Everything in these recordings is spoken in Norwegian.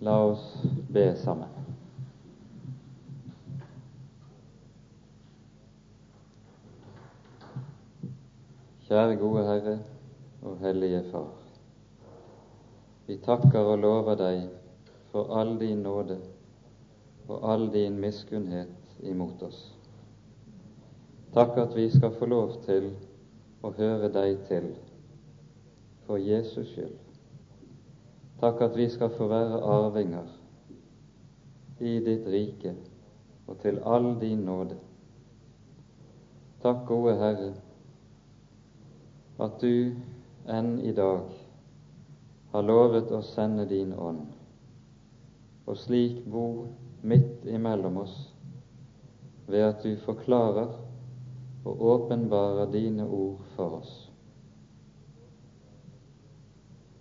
La oss be sammen. Kjære gode Herre og Hellige Far. Vi takker og lover deg for all din nåde og all din miskunnhet imot oss. Takk at vi skal få lov til å høre deg til for Jesus skyld. Takk at vi skal få være arvinger i ditt rike og til all din nåde. Takk, gode Herre, at du enn i dag har lovet å sende din ånd, og slik bo midt imellom oss ved at du forklarer og åpenbarer dine ord for oss.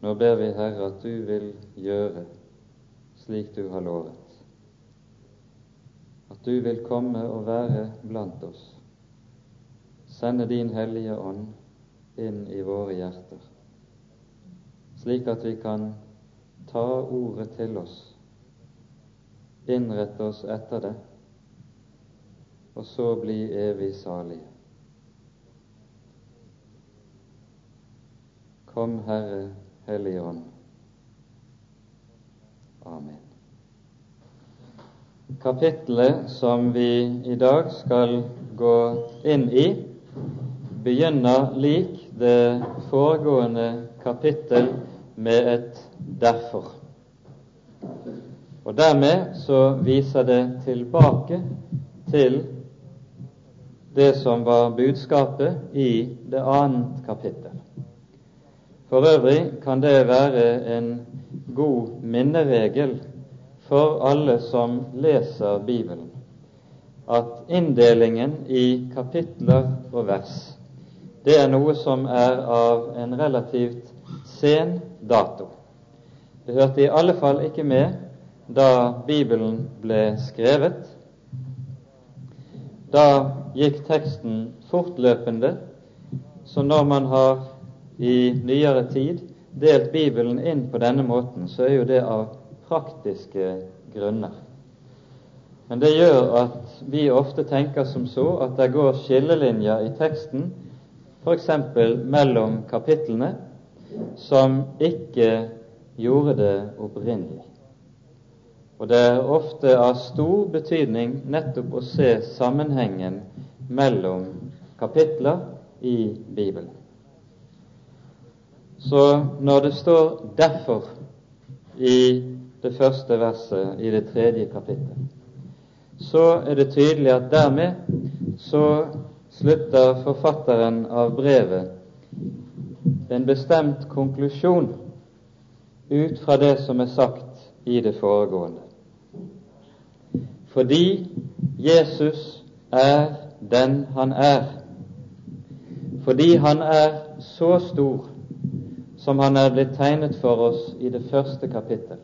Nå ber vi, Herre, at du vil gjøre slik du har lovet. At du vil komme og være blant oss. Sende din Hellige Ånd inn i våre hjerter, slik at vi kan ta ordet til oss, innrette oss etter det, og så bli evig salige. Kom, Herre, Hellige Ånd. Amen. Kapittelet som vi i dag skal gå inn i, begynner lik det foregående kapittel med et 'derfor'. Og Dermed så viser det tilbake til det som var budskapet i det annet kapittel. For øvrig kan det være en god minneregel for alle som leser Bibelen, at inndelingen i kapitler og vers det er noe som er av en relativt sen dato. Det hørte i alle fall ikke med da Bibelen ble skrevet. Da gikk teksten fortløpende, så når man har i nyere tid delt Bibelen inn på denne måten, så er jo det av praktiske grunner. Men det gjør at vi ofte tenker som så at det går skillelinjer i teksten, f.eks. mellom kapitlene, som ikke gjorde det opprinnelig. Og det er ofte av stor betydning nettopp å se sammenhengen mellom kapitler i Bibelen. Så når det står 'derfor' i det første verset i det tredje kapittelet, så er det tydelig at dermed så slutter forfatteren av brevet en bestemt konklusjon ut fra det som er sagt i det foregående. Fordi Jesus er den han er, fordi han er så stor som han er blitt tegnet for oss i det første kapittel.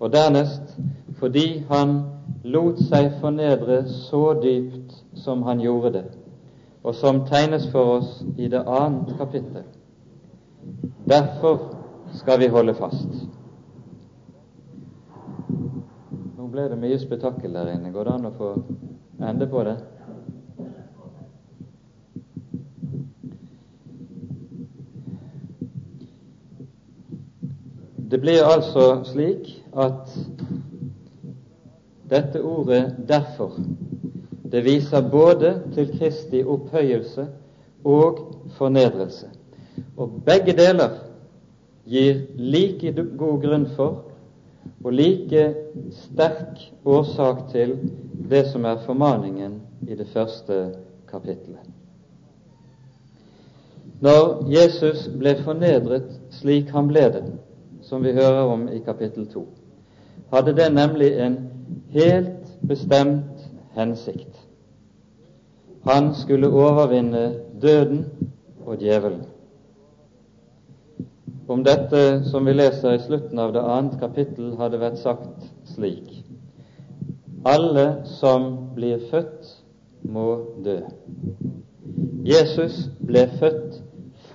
Og dernest fordi han lot seg fornedre så dypt som han gjorde det, og som tegnes for oss i det annet kapittel. Derfor skal vi holde fast. Nå ble det mye spetakkel der inne. Går det an å få ende på det? Det blir altså slik at dette ordet 'derfor' det viser både til Kristi opphøyelse og fornedrelse. Og begge deler gir like god grunn for og like sterk årsak til det som er formaningen i det første kapittelet. Når Jesus ble fornedret slik han ble det, som vi hører om i kapittel 2, hadde det nemlig en helt bestemt hensikt. Han skulle overvinne døden og djevelen. Om dette som vi leser i slutten av det annet kapittel, hadde vært sagt slik Alle som blir født, må dø. Jesus ble født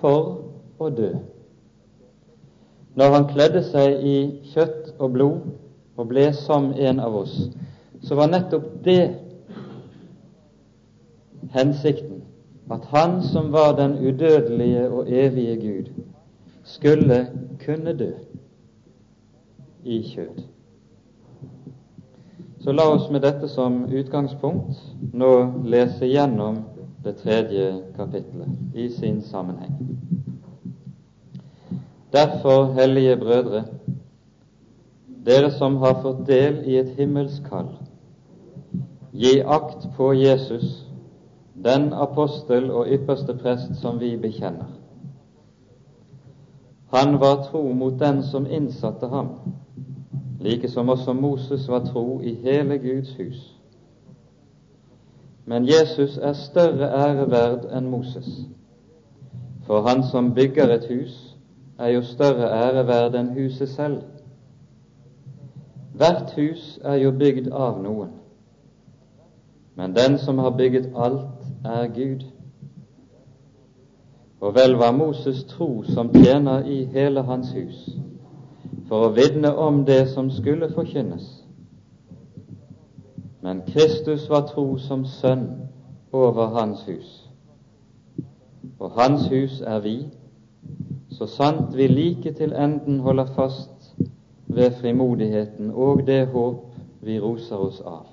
for å dø. Når han kledde seg i kjøtt og blod og ble som en av oss, så var nettopp det hensikten at han som var den udødelige og evige Gud, skulle kunne dø i kjød. Så la oss med dette som utgangspunkt nå lese gjennom det tredje kapittelet i sin sammenheng. Derfor, hellige brødre, dere som har fått del i et himmelsk kall, gi akt på Jesus, den apostel og ypperste prest som vi bekjenner. Han var tro mot den som innsatte ham, like som også Moses var tro i hele Guds hus. Men Jesus er større ære verd enn Moses, for han som bygger et hus, er jo større ære verd enn huset selv. Hvert hus er jo bygd av noen, men den som har bygget alt, er Gud. Og vel var Moses tro som tjener i hele hans hus, for å vitne om det som skulle forkynnes. Men Kristus var tro som sønn over hans hus. Og hans hus er vi, så sant vi like til enden holder fast ved frimodigheten og det håp vi roser oss av.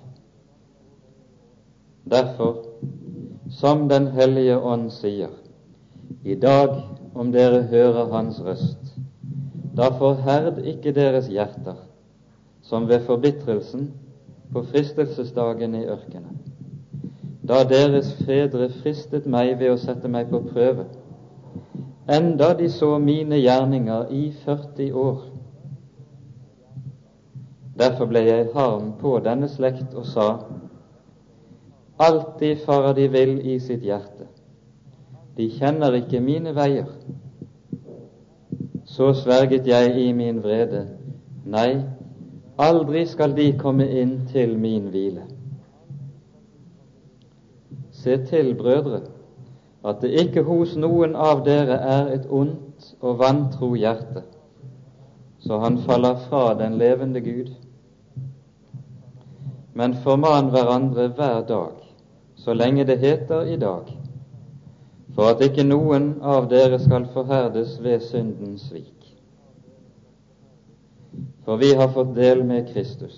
Derfor, som Den hellige ånd sier, i dag om dere hører Hans røst, da forherd ikke deres hjerter, som ved forbitrelsen på fristelsesdagen i ørkenen. Da deres fedre fristet meg ved å sette meg på prøve, enda de så mine gjerninger i 40 år. Derfor ble jeg harm på denne slekt og sa:" Alltid farer de vill i sitt hjerte. De kjenner ikke mine veier. Så sverget jeg i min vrede, nei, aldri skal de komme inn til min hvile. Se til, brødre, at det ikke hos noen av dere er et ondt og vantro hjerte, så han faller fra den levende Gud. Men forman hverandre hver dag, så lenge det heter i dag, for at ikke noen av dere skal forherdes ved syndens svik. For vi har fått del med Kristus,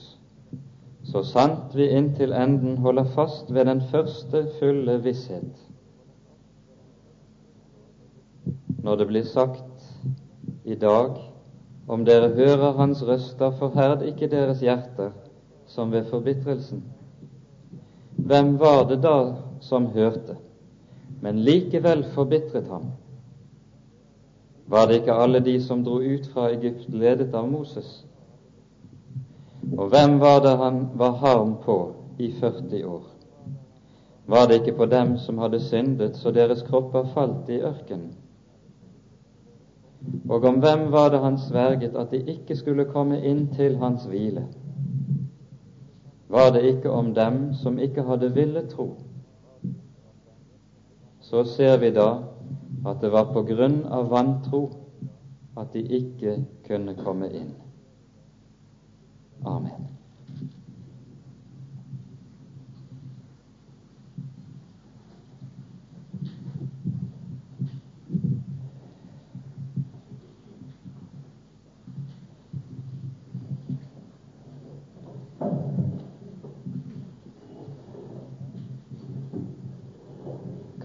så sant vi inntil enden holder fast ved den første fulle visshet. Når det blir sagt i dag, om dere hører Hans røster, forherd ikke deres hjerter som ved forbitrelsen. Hvem var det da som hørte? men likevel forbitret ham. Var det ikke alle de som dro ut fra Egypt, ledet av Moses? Og hvem var det han var harm på i 40 år? Var det ikke på dem som hadde syndet, så deres kropper falt i ørkenen? Og om hvem var det han sverget at de ikke skulle komme inn til hans hvile? Var det ikke om dem som ikke hadde villet tro? så ser vi da at det var på grunn av vantro at de ikke kunne komme inn. Amen.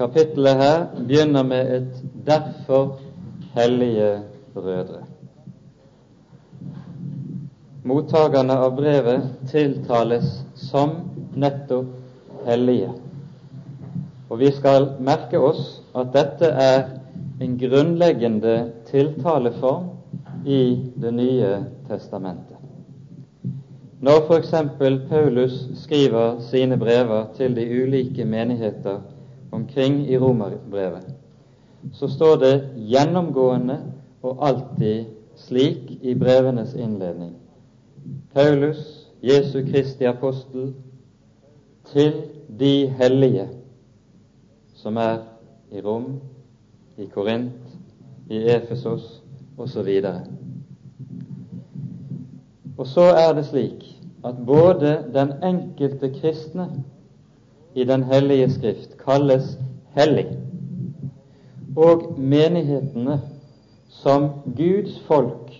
Kapittelet her begynner med et 'derfor, hellige brødre'. Mottakerne av brevet tiltales som nettopp hellige. Og vi skal merke oss at dette er en grunnleggende tiltaleform i Det nye testamentet. Når f.eks. Paulus skriver sine brever til de ulike menigheter omkring i romerbrevet, så står det gjennomgående og alltid slik i brevenes innledning Paulus, Jesu Kristi apostel, til de hellige som er i Rom, i Korint, i Efesos osv. Og så er det slik at både den enkelte kristne i Den hellige skrift kalles hellig, og menighetene som Guds folk,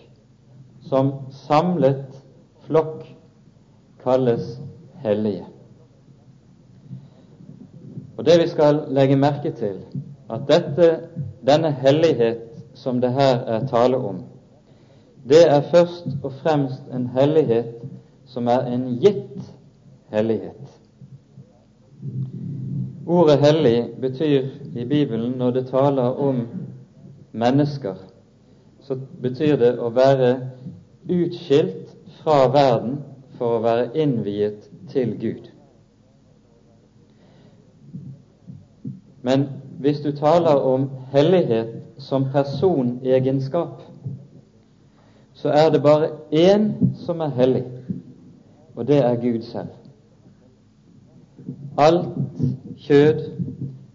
som samlet flokk, kalles hellige. Og det vi skal legge merke til, at dette, denne hellighet som det her er tale om, det er først og fremst en hellighet som er en gitt hellighet. Ordet 'hellig' betyr i Bibelen, når det taler om mennesker, så betyr det å være utskilt fra verden for å være innviet til Gud. Men hvis du taler om hellighet som personegenskap, så er det bare én som er hellig, og det er Gud selv. Alt kjød,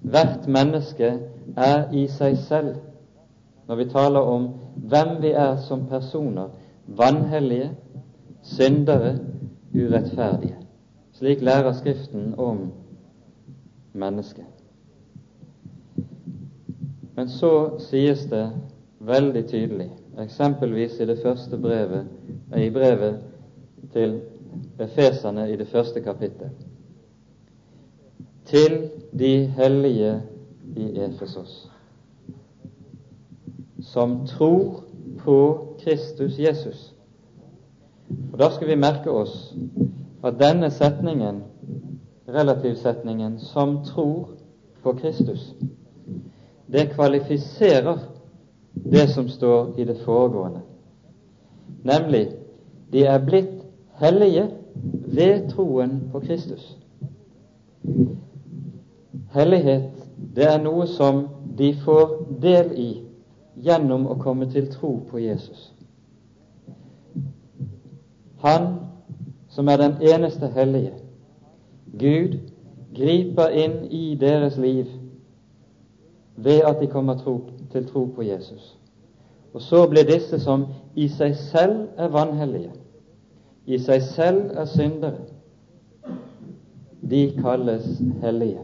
hvert menneske, er i seg selv, når vi taler om hvem vi er som personer, vanhellige, syndere, urettferdige. Slik lærer Skriften om mennesket. Men så sies det veldig tydelig, eksempelvis i det første brevet, i brevet til Efeserne i det første kapittel, til de hellige i Efesos, som tror på Kristus Jesus. Og Da skal vi merke oss at denne setningen, relativsetningen 'som tror på Kristus', det kvalifiserer det som står i det foregående, nemlig de er blitt hellige ved troen på Kristus. Hellighet, det er noe som de får del i gjennom å komme til tro på Jesus. Han som er den eneste hellige. Gud griper inn i deres liv ved at de kommer tro, til tro på Jesus. Og så blir disse som i seg selv er vanhellige, i seg selv er syndere, de kalles hellige.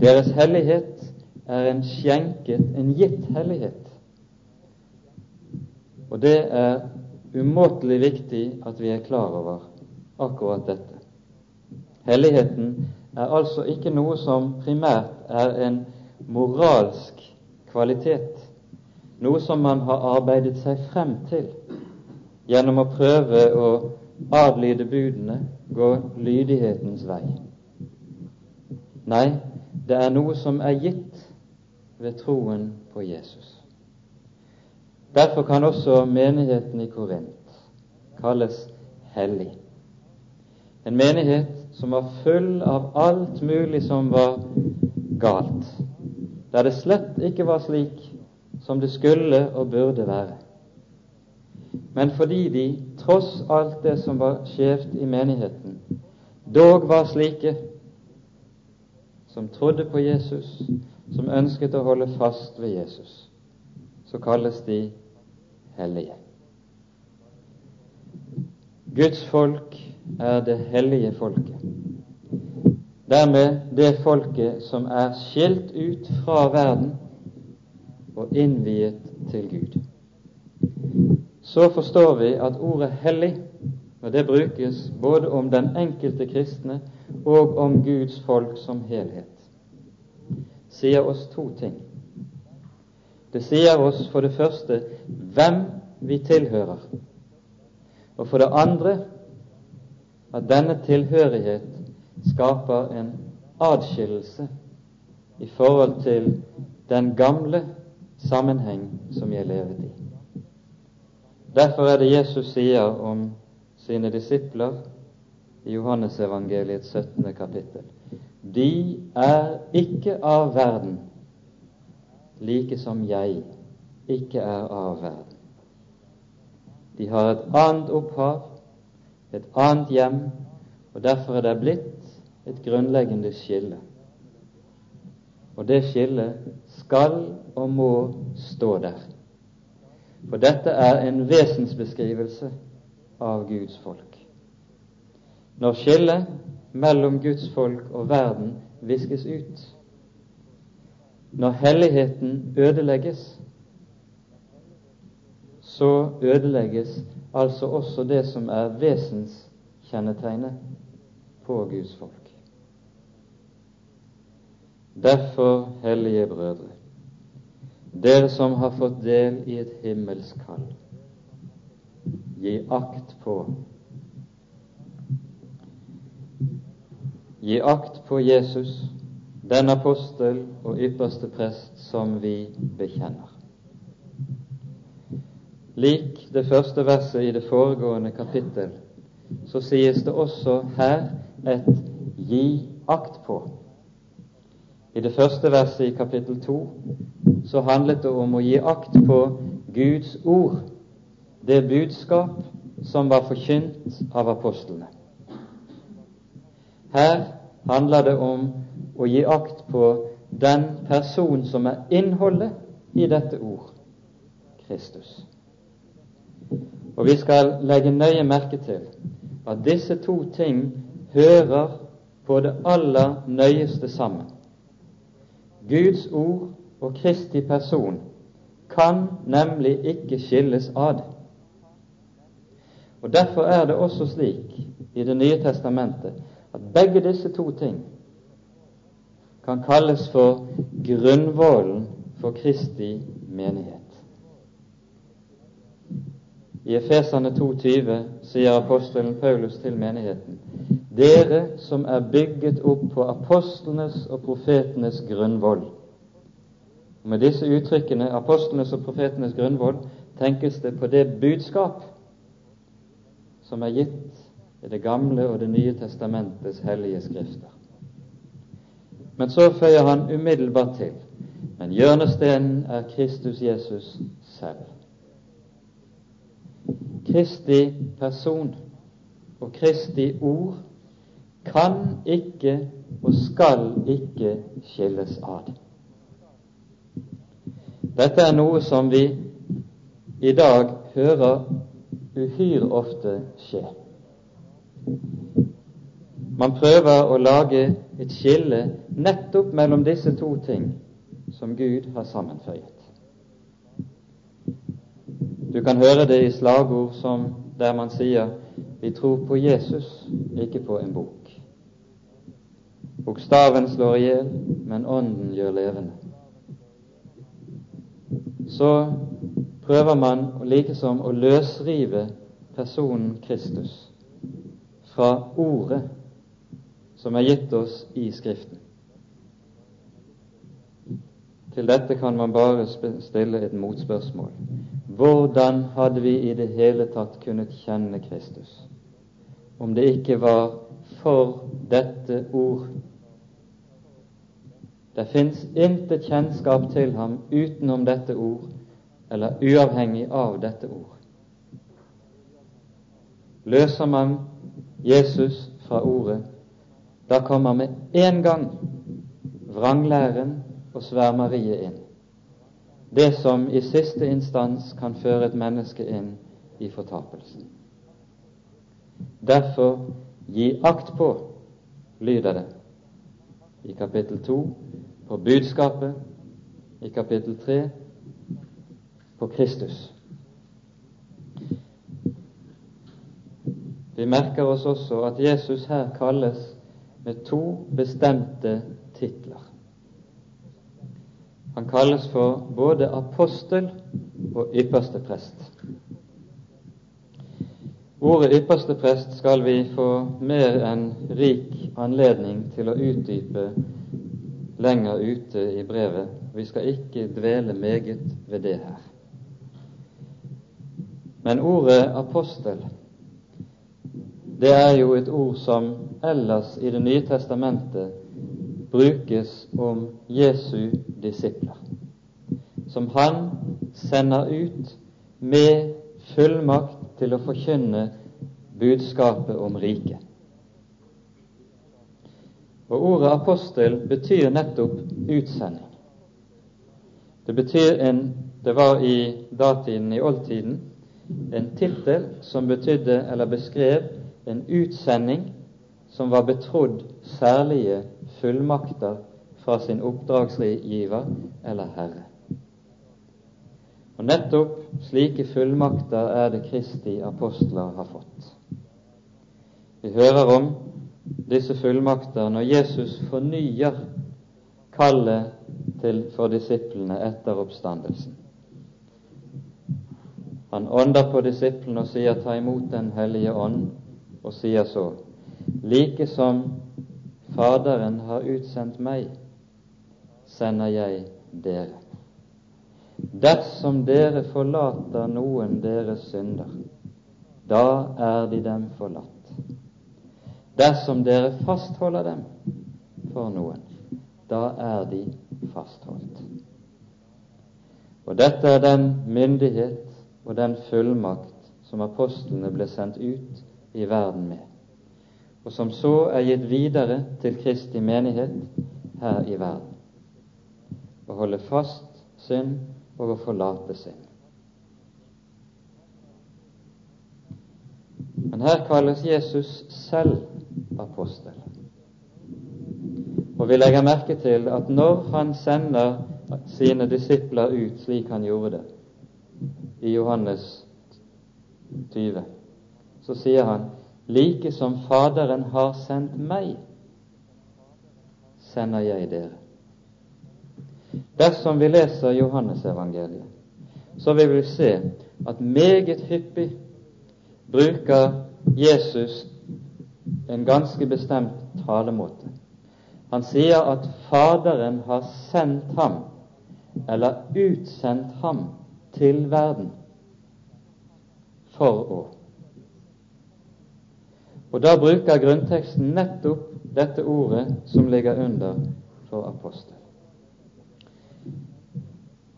Deres hellighet er en skjenket, en gitt hellighet. Og det er umåtelig viktig at vi er klar over akkurat dette. Helligheten er altså ikke noe som primært er en moralsk kvalitet, noe som man har arbeidet seg frem til gjennom å prøve å adlyde budene, gå lydighetens vei. Nei, det er noe som er gitt ved troen på Jesus. Derfor kan også menigheten i Korint kalles hellig. En menighet som var full av alt mulig som var galt, der det slett ikke var slik som det skulle og burde være. Men fordi de, tross alt det som var skjevt i menigheten, dog var slike som trodde på Jesus, som ønsket å holde fast ved Jesus, så kalles de hellige. Guds folk er det hellige folket. Dermed det folket som er skilt ut fra verden og innviet til Gud. Så forstår vi at ordet 'hellig', og det brukes både om den enkelte kristne og om Guds folk som helhet, sier oss to ting. Det sier oss for det første hvem vi tilhører, og for det andre at denne tilhørighet skaper en adskillelse i forhold til den gamle sammenheng som jeg levet i. Derfor er det Jesus sier om sine disipler i Johannesevangeliets 17. kapittel. De er ikke av verden, like som jeg ikke er av verden. De har et annet opphav, et annet hjem, og derfor er det blitt et grunnleggende skille. Og det skillet skal og må stå der. For dette er en vesensbeskrivelse av Guds folk. Når skillet mellom Guds folk og verden viskes ut, når helligheten ødelegges, så ødelegges altså også det som er vesenskjennetegnet på Guds folk. Derfor, hellige brødre, dere som har fått del i et himmelsk kall, gi akt på Gi akt på Jesus, den apostel og ypperste prest som vi bekjenner. Lik det første verset i det foregående kapittel, så sies det også her et 'gi akt på'. I det første verset i kapittel to så handlet det om å gi akt på Guds ord, det budskap som var forkynt av apostlene. Her handler det om å gi akt på den person som er innholdet i dette ord Kristus. Og vi skal legge nøye merke til at disse to ting hører på det aller nøyeste sammen. Guds ord og Kristi person kan nemlig ikke skilles ad. Og Derfor er det også slik i Det nye testamentet at begge disse to ting kan kalles for grunnvollen for Kristi menighet. I Efesane 2,20 sier apostelen Paulus til menigheten dere som er bygget opp på apostlenes og profetenes grunnvoll. Med disse uttrykkene, apostlenes og profetenes grunnvoll, tenkes det på det budskap som er gitt i Det gamle og Det nye testamentets hellige skrifter. Men så føyer han umiddelbart til men hjørnestenen er Kristus Jesus selv. Kristi person og Kristi ord kan ikke og skal ikke skilles ad. Dette er noe som vi i dag hører uhyre ofte skje. Man prøver å lage et skille nettopp mellom disse to ting som Gud har sammenføyet. Du kan høre det i slagord som der man sier 'Vi tror på Jesus, ikke på en bok'. Bokstaven slår i hjel, men Ånden gjør levende. Så prøver man likesom å løsrive personen Kristus fra ordet som er gitt oss i Skriften. Til dette kan man bare stille et motspørsmål. Hvordan hadde vi i det hele tatt kunnet kjenne Kristus om det ikke var for dette ord? Det fins intet kjennskap til ham utenom dette ord, eller uavhengig av dette ord. Løser man Jesus fra ordet, da kommer med en gang vranglæren og svermeriet inn det som i siste instans kan føre et menneske inn i fortapelsen. Derfor gi akt på, lyder det i kapittel 2, på budskapet, i kapittel 3, på Kristus. Vi merker oss også at Jesus her kalles med to bestemte titler. Han kalles for både apostel og ypperste prest. Ordet ypperste prest skal vi få mer enn rik anledning til å utdype lenger ute i brevet. Vi skal ikke dvele meget ved det her. Men ordet apostel, det er jo et ord som ellers i Det nye testamentet brukes om Jesu disipler, som han sender ut med fullmakt til å forkynne budskapet om riket. Og Ordet apostel betyr nettopp utsending. Det betyr en Det var i datiden, i oldtiden, en tittel som betydde eller beskrev en utsending som var betrodd særlige fullmakter fra sin oppdragsgiver eller herre. Og nettopp slike fullmakter er det Kristi apostler har fått. Vi hører om disse fullmakter når Jesus fornyer kallet for disiplene etter oppstandelsen. Han ånder på disiplene og sier 'ta imot Den hellige ånd', og sier så:" Like som Faderen har utsendt meg, sender jeg dere. Dersom dere forlater noen deres synder, da er de dem forlatt. Dersom dere fastholder dem for noen, da er de fastholdt. Og dette er den myndighet og den fullmakt som apostlene ble sendt ut i verden med, og som så er gitt videre til Kristi menighet her i verden. Å holde fast synd og å forlate synd. Men her kalles Jesus selv apostel. Og vi legger merke til at når han sender sine disipler ut slik han gjorde det i Johannes 20, så sier han like som Faderen har sendt meg, sender jeg dere. Dersom vi leser Johannesevangeliet, så vil vi se at meget hyppig bruker Jesus en ganske bestemt talemåte. Han sier at Faderen har sendt ham, eller utsendt ham, til verden for å Og da bruker grunnteksten nettopp dette ordet som ligger under for apostel.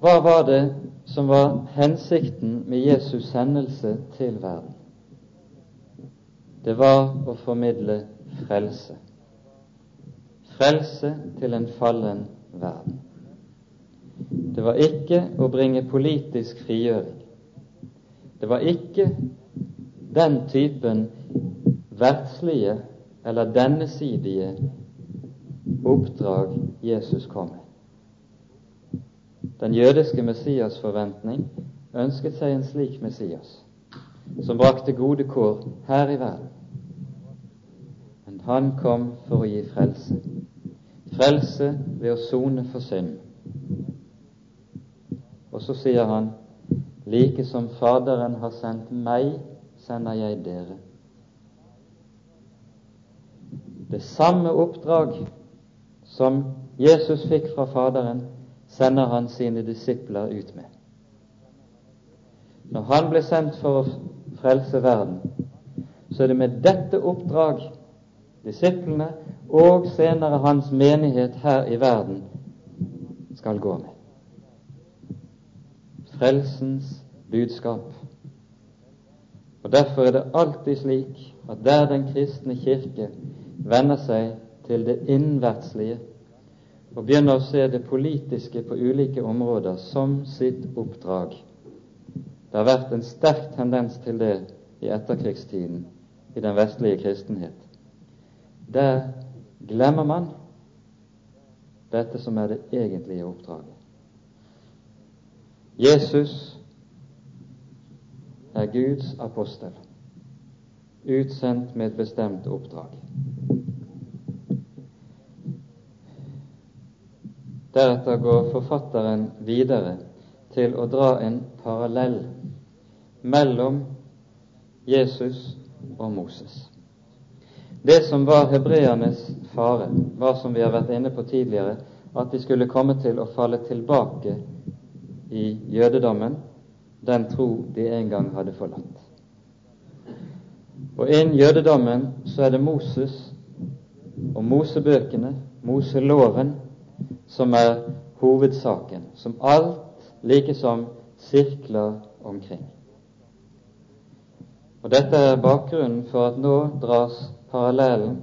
Hva var det som var hensikten med Jesus sendelse til verden? Det var å formidle frelse. Frelse til en fallen verden. Det var ikke å bringe politisk frigjøring. Det var ikke den typen verdslige eller dennesidige oppdrag Jesus kom med. Den jødiske Messias' forventning ønsket seg en slik Messias, som brakte gode kår her i verden. Men han kom for å gi frelse. Frelse ved å sone for synd. Og så sier han, like som Faderen har sendt meg, sender jeg dere. Det samme oppdrag som Jesus fikk fra Faderen, sender han sine disipler ut med. Når han ble sendt for å frelse verden, så er det med dette oppdrag disiplene og senere hans menighet her i verden skal gå med. Frelsens budskap. Og Derfor er det alltid slik at der den kristne kirke vender seg til det innvertslige og begynner å se det politiske på ulike områder som sitt oppdrag. Det har vært en sterk tendens til det i etterkrigstiden i den vestlige kristenhet. Der glemmer man dette som er det egentlige oppdraget. Jesus er Guds apostel, utsendt med et bestemt oppdrag. Deretter går forfatteren videre til å dra en parallell mellom Jesus og Moses. Det som var hebreernes fare, var, som vi har vært inne på tidligere, at de skulle komme til å falle tilbake i jødedommen, den tro de en gang hadde forlatt. Og innen jødedommen så er det Moses og Mosebøkene, Moseloven, som er hovedsaken, som alt likesom sirkler omkring. Og Dette er bakgrunnen for at nå dras parallellen,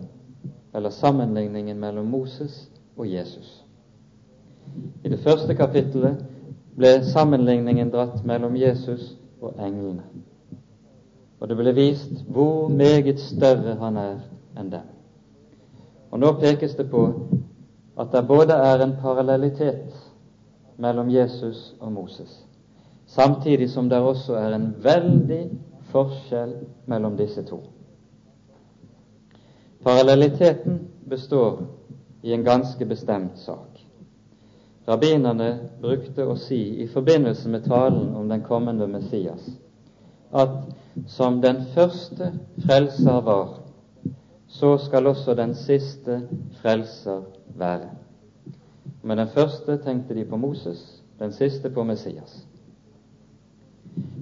eller sammenligningen, mellom Moses og Jesus. I det første kapittelet ble sammenligningen dratt mellom Jesus og englene. Og det ble vist hvor meget større han er enn dem. Og Nå pekes det på at det både er en parallellitet mellom Jesus og Moses, samtidig som det også er en veldig forskjell mellom disse to. Parallelliteten består i en ganske bestemt sak. Rabbinerne brukte å si i forbindelse med talen om den kommende Messias at som den første frelser var, så skal også den siste frelser være. Med den første tenkte de på Moses, den siste på Messias.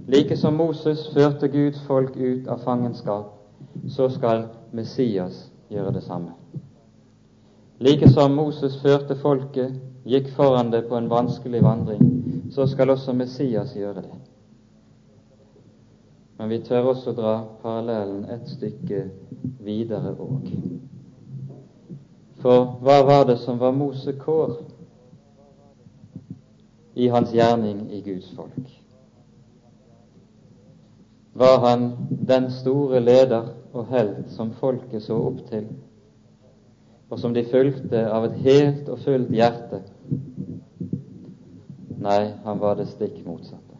Like som Moses førte Guds folk ut av fangenskap, så skal Messias gjøre det samme. Like som Moses førte folket, gikk foran det på en vanskelig vandring, så skal også Messias gjøre det. Men vi tør også dra parallellen et stykke videre òg. For hva var det som var Mose kår i hans gjerning i Guds folk? Var han den store leder og helt som folket så opp til, og som de fulgte av et helt og fullt hjerte? Nei, han var det stikk motsatte.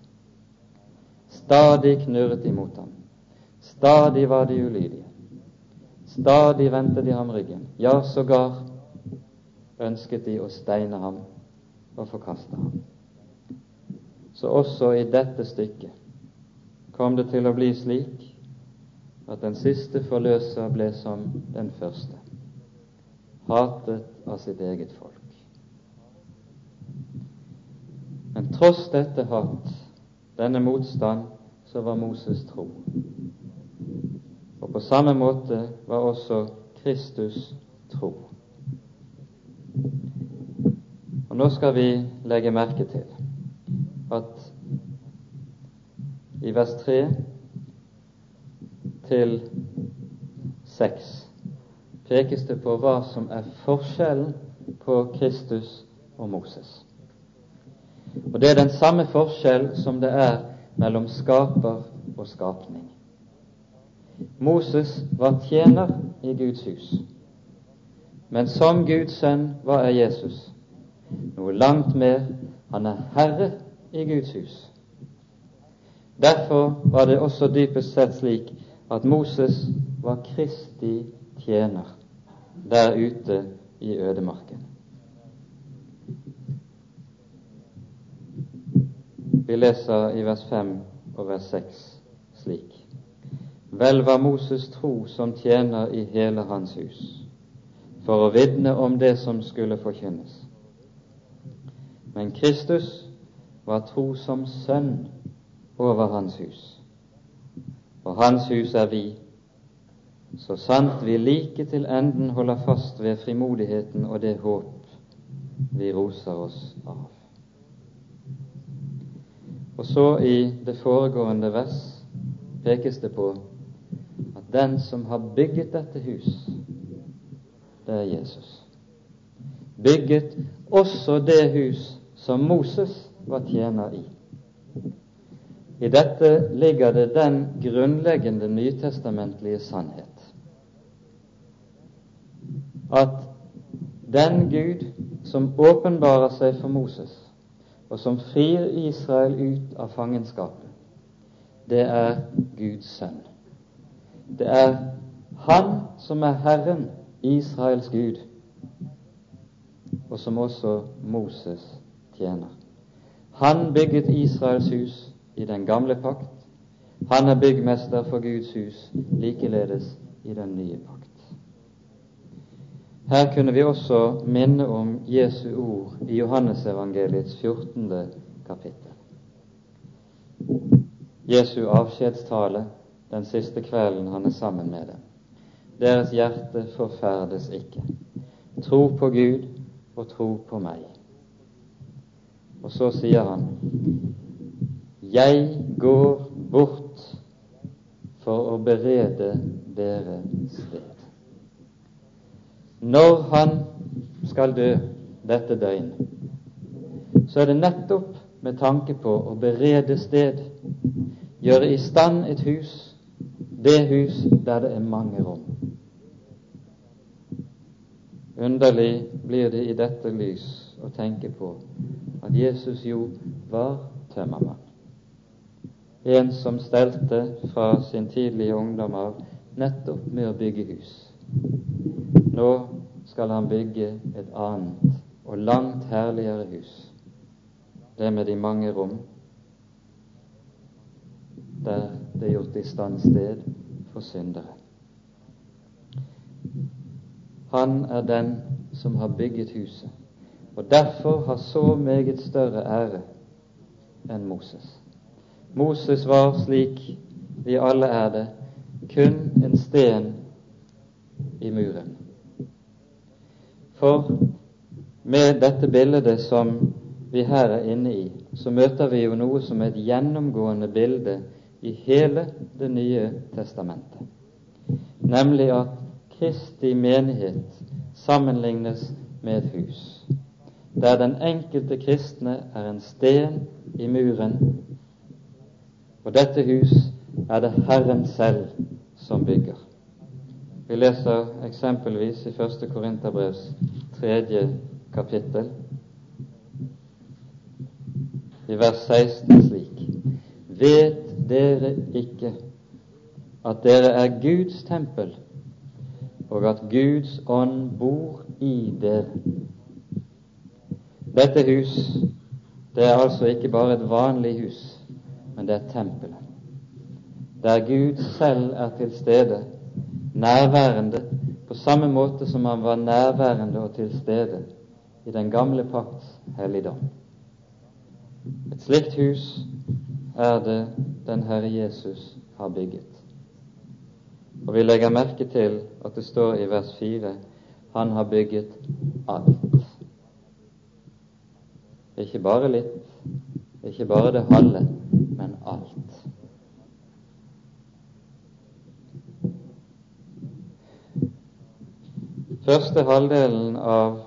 Stadig knurret de mot ham. Stadig var de ulydige. Stadig vendte de ham ryggen. Ja, sågar ønsket de å steine ham og forkaste ham. Så også i dette stykket kom det til å bli slik at den siste forløser ble som den første, hatet av sitt eget folk. Men tross dette hat denne motstand, så var Moses tro. Og på samme måte var også Kristus tro. Og Nå skal vi legge merke til at i vers 3 til 6 pekes det på hva som er forskjellen på Kristus og Moses. Og det er den samme forskjell som det er mellom skaper og skapning. Moses var tjener i Guds hus, men som Guds sønn, hva er Jesus? Noe langt mer. Han er herre i Guds hus. Derfor var det også dypest sett slik at Moses var Kristi tjener der ute i ødemarken. Vi leser i vers 5 og vers 6 slik. Vel var Moses tro som tjener i hele hans hus, for å vitne om det som skulle forkynnes. Men Kristus var tro som sønn over hans hus, og hans hus er vi, så sant vi like til enden holder fast ved frimodigheten og det håp vi roser oss av. Og så i det foregående vers pekes det på at den som har bygget dette hus, det er Jesus. Bygget også det hus som Moses var tjener i. I dette ligger det den grunnleggende nytestamentlige sannhet at den Gud som åpenbarer seg for Moses, og som frir Israel ut av fangenskapet, det er Guds sønn. Det er Han som er Herren, Israels Gud, og som også Moses tjener. Han bygget Israels hus i den gamle pakt. Han er byggmester for Guds hus, likeledes i den nye pakt. Her kunne vi også minne om Jesu ord i Johannesevangeliets 14. kapittel. Jesu avskjedstale den siste kvelden han er sammen med dem. Deres hjerte forferdes ikke. Tro på Gud og tro på meg. Og så sier han, Jeg går bort for å berede dere sted. Når han skal dø dette døgn, så er det nettopp med tanke på å berede sted, gjøre i stand et hus det hus der det er mange rom. Underlig blir det i dette lys å tenke på at Jesus jo var tømmermann. En som stelte fra sin tidlige ungdom av nettopp med å bygge hus. Nå skal han bygge et annet og langt herligere hus, det med de mange rom, der det er gjort i stand sted for syndere. Han er den som har bygget huset, og derfor har så meget større ære enn Moses. Moses var, slik vi alle er det, kun en sten i muren. For med dette bildet som vi her er inne i, så møter vi jo noe som er et gjennomgående bilde i hele Det nye testamentet, nemlig at Kristi menighet sammenlignes med et hus, der den enkelte kristne er en sten i muren, og dette hus er det Herren selv som bygger. Vi leser eksempelvis i 1. Korinterbrevs tredje kapittel, i vers 16 slik Vet dere ikke at dere er Guds tempel, og at Guds ånd bor i dere. Dette hus, det er altså ikke bare et vanlig hus, men det er tempelet, der Gud selv er til stede, nærværende, på samme måte som han var nærværende og til stede i den gamle pakts helligdom. Et slikt hus er det den Herre Jesus har bygget. Og vi legger merke til at det står i vers 4 han har bygget alt. Ikke bare litt, ikke bare det halve, men alt. Første halvdelen av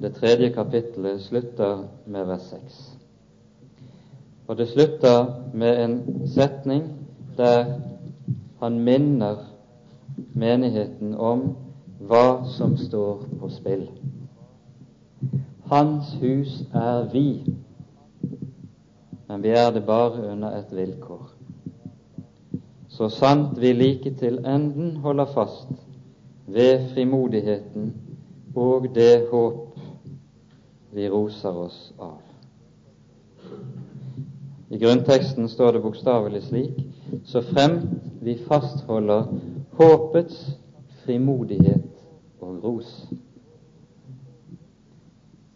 det tredje kapittelet slutter med vers 6. Og det slutter med en setning der han minner menigheten om hva som står på spill. Hans hus er vi, men vi er det bare under et vilkår. Så sant vi like til enden holder fast ved frimodigheten og det håp vi roser oss av. I grunnteksten står det bokstavelig slik så fremt vi fastholder håpets frimodighet og ros.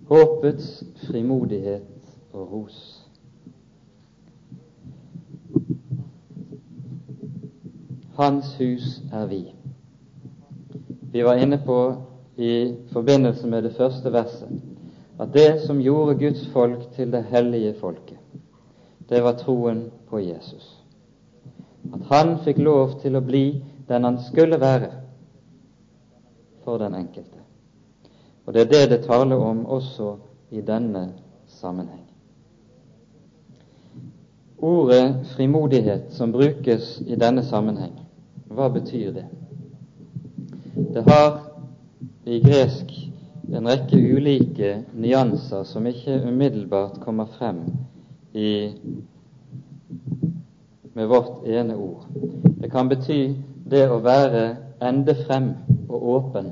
Håpets frimodighet og ros. Hans hus er vi. Vi var inne på i forbindelse med det første verset at det som gjorde Guds folk til det hellige folket, det var troen på Jesus. At han fikk lov til å bli den han skulle være for den enkelte. Og det er det det taler om også i denne sammenheng. Ordet frimodighet som brukes i denne sammenheng, hva betyr det? Det har i gresk en rekke ulike nyanser som ikke umiddelbart kommer frem i, med vårt ene ord. Det kan bety det å være ende frem og åpen,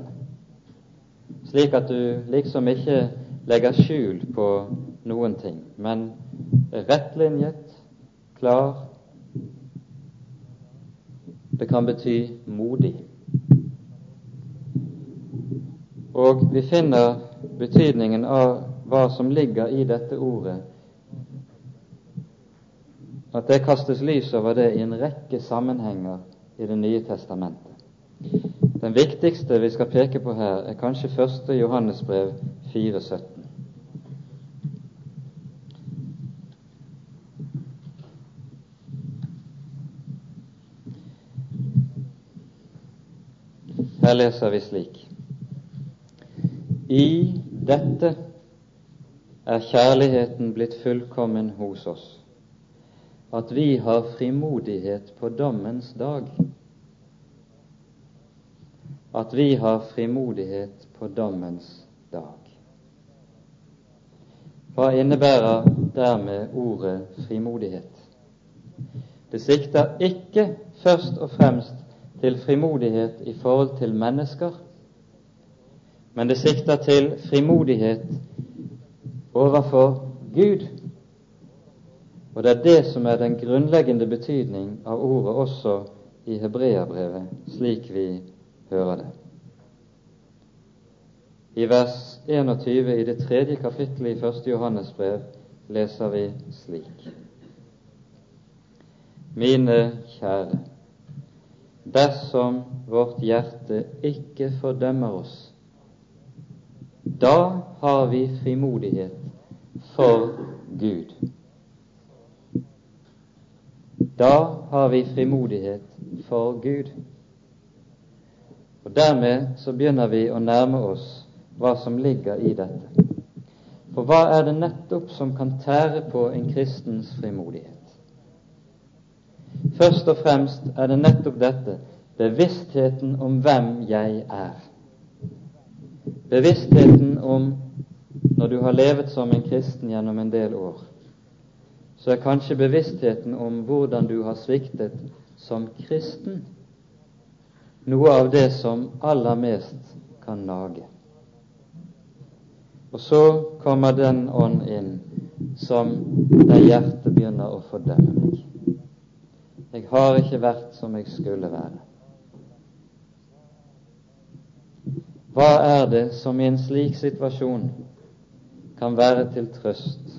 slik at du liksom ikke legger skjul på noen ting, men rettlinjet, klar. Det kan bety modig. Og vi finner betydningen av hva som ligger i dette ordet at det kastes lys over det i en rekke sammenhenger i Det nye testamentet. Den viktigste vi skal peke på her, er kanskje 1. Johannesbrev 4,17. Her leser vi slik I dette er kjærligheten blitt fullkommen hos oss at vi har frimodighet på dommens dag. At vi har frimodighet på dommens dag. Hva innebærer dermed ordet frimodighet? Det sikter ikke først og fremst til frimodighet i forhold til mennesker, men det sikter til frimodighet overfor Gud. Og det er det som er den grunnleggende betydning av ordet også i Hebreabrevet, slik vi hører det. I vers 21 i det tredje kapittelet i første Johannes brev leser vi slik.: Mine kjære, dersom vårt hjerte ikke fordømmer oss, da har vi frimodighet for Gud. Da har vi frimodighet for Gud. Og Dermed så begynner vi å nærme oss hva som ligger i dette. For hva er det nettopp som kan tære på en kristens frimodighet? Først og fremst er det nettopp dette bevisstheten om hvem jeg er. Bevisstheten om, når du har levet som en kristen gjennom en del år, så er kanskje bevisstheten om hvordan du har sviktet som kristen, noe av det som aller mest kan nage. Og så kommer den ånd inn som der hjertet begynner å fordømme meg. Jeg har ikke vært som jeg skulle være. Hva er det som i en slik situasjon kan være til trøst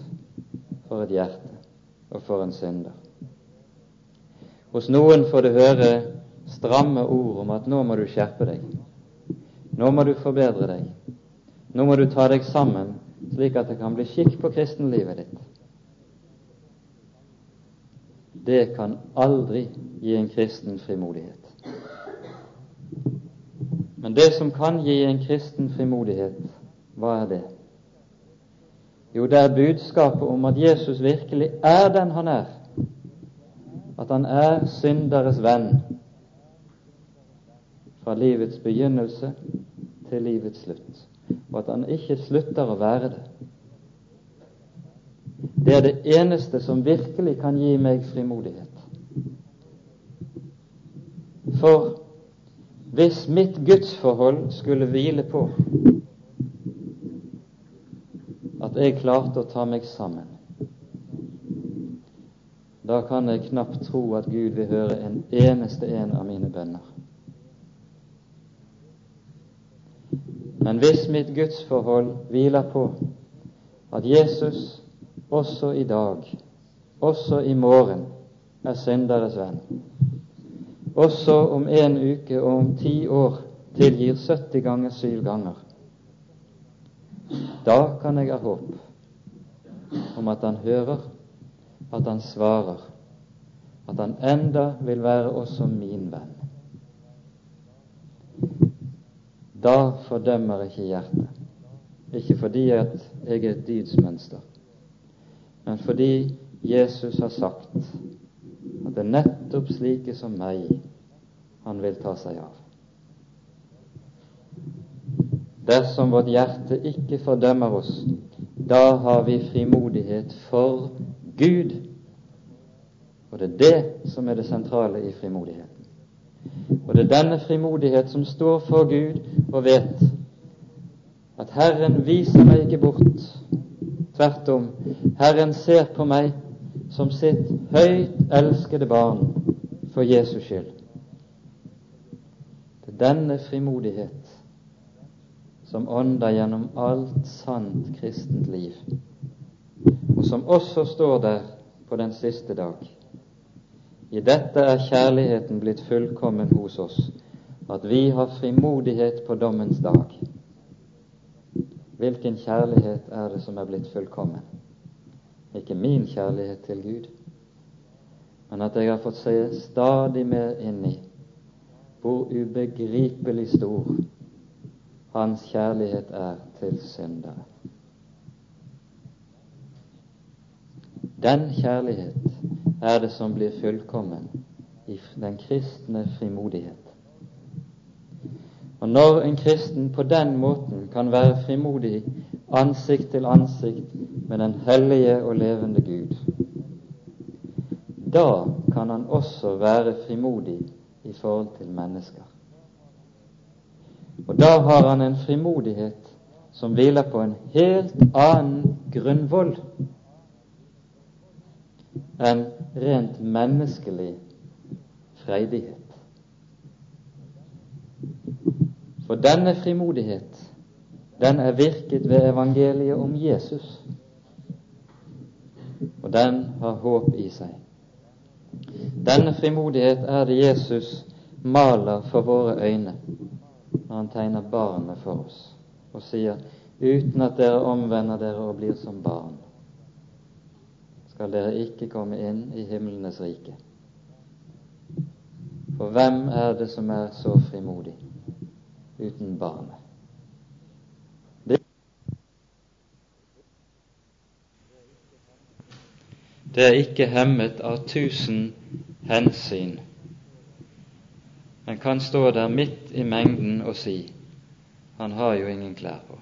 for et hjerte og for en synder? Hos noen får du høre stramme ord om at nå må du skjerpe deg, nå må du forbedre deg, nå må du ta deg sammen slik at det kan bli skikk på kristenlivet ditt. Det kan aldri gi en kristen frimodighet. Men det som kan gi en kristen frimodighet, hva er det? Jo, det er budskapet om at Jesus virkelig er den han er, at han er synderes venn fra livets begynnelse til livets slutt og at han ikke slutter å være det. Det er det eneste som virkelig kan gi meg frimodighet. For hvis mitt gudsforhold skulle hvile på at jeg klarte å ta meg sammen, da kan jeg knapt tro at Gud vil høre en eneste en av mine bønner. Men hvis mitt gudsforhold hviler på at Jesus også i dag, også i morgen, er synderes venn, også om en uke og om ti år tilgir 70 ganger syv ganger, da kan jeg ha håp om at han hører, at han svarer, at han enda vil være også min venn. Da fordømmer ikke hjertet. Ikke fordi at jeg er et dydsmønster, men fordi Jesus har sagt at det er nettopp slike som meg han vil ta seg av. Dersom vårt hjerte ikke fordømmer oss, da har vi frimodighet for Gud. Og det er det som er det sentrale i frimodigheten. Og det er denne frimodighet som står for Gud og vet at Herren viser meg ikke bort. Tvert om, Herren ser på meg som sitt høyt elskede barn for Jesus skyld. Det er denne frimodighet som ånder gjennom alt sant kristent liv, og som også står der på den siste dag. I dette er kjærligheten blitt fullkommen hos oss, at vi har frimodighet på dommens dag. Hvilken kjærlighet er det som er blitt fullkommen? Ikke min kjærlighet til Gud, men at jeg har fått se stadig mer inn i hvor ubegripelig stor Hans kjærlighet er til syndere. Den kjærlighet er det som blir fullkommen i den kristne frimodighet. Og når en kristen på den måten kan være frimodig ansikt til ansikt med den hellige og levende Gud, da kan han også være frimodig i forhold til mennesker. Og da har han en frimodighet som hviler på en helt annen grunnvoll enn rent menneskelig freidighet. For denne frimodighet, den er virket ved evangeliet om Jesus, og den har håp i seg. Denne frimodighet er det Jesus maler for våre øyne når han tegner barnet for oss og sier uten at dere omvender dere og blir som barn, skal dere ikke komme inn i himlenes rike. For hvem er det som er så frimodig uten barnet? Det er ikke hemmet av tusen hensyn, men kan stå der midt i mengden og si han har jo ingen klær på.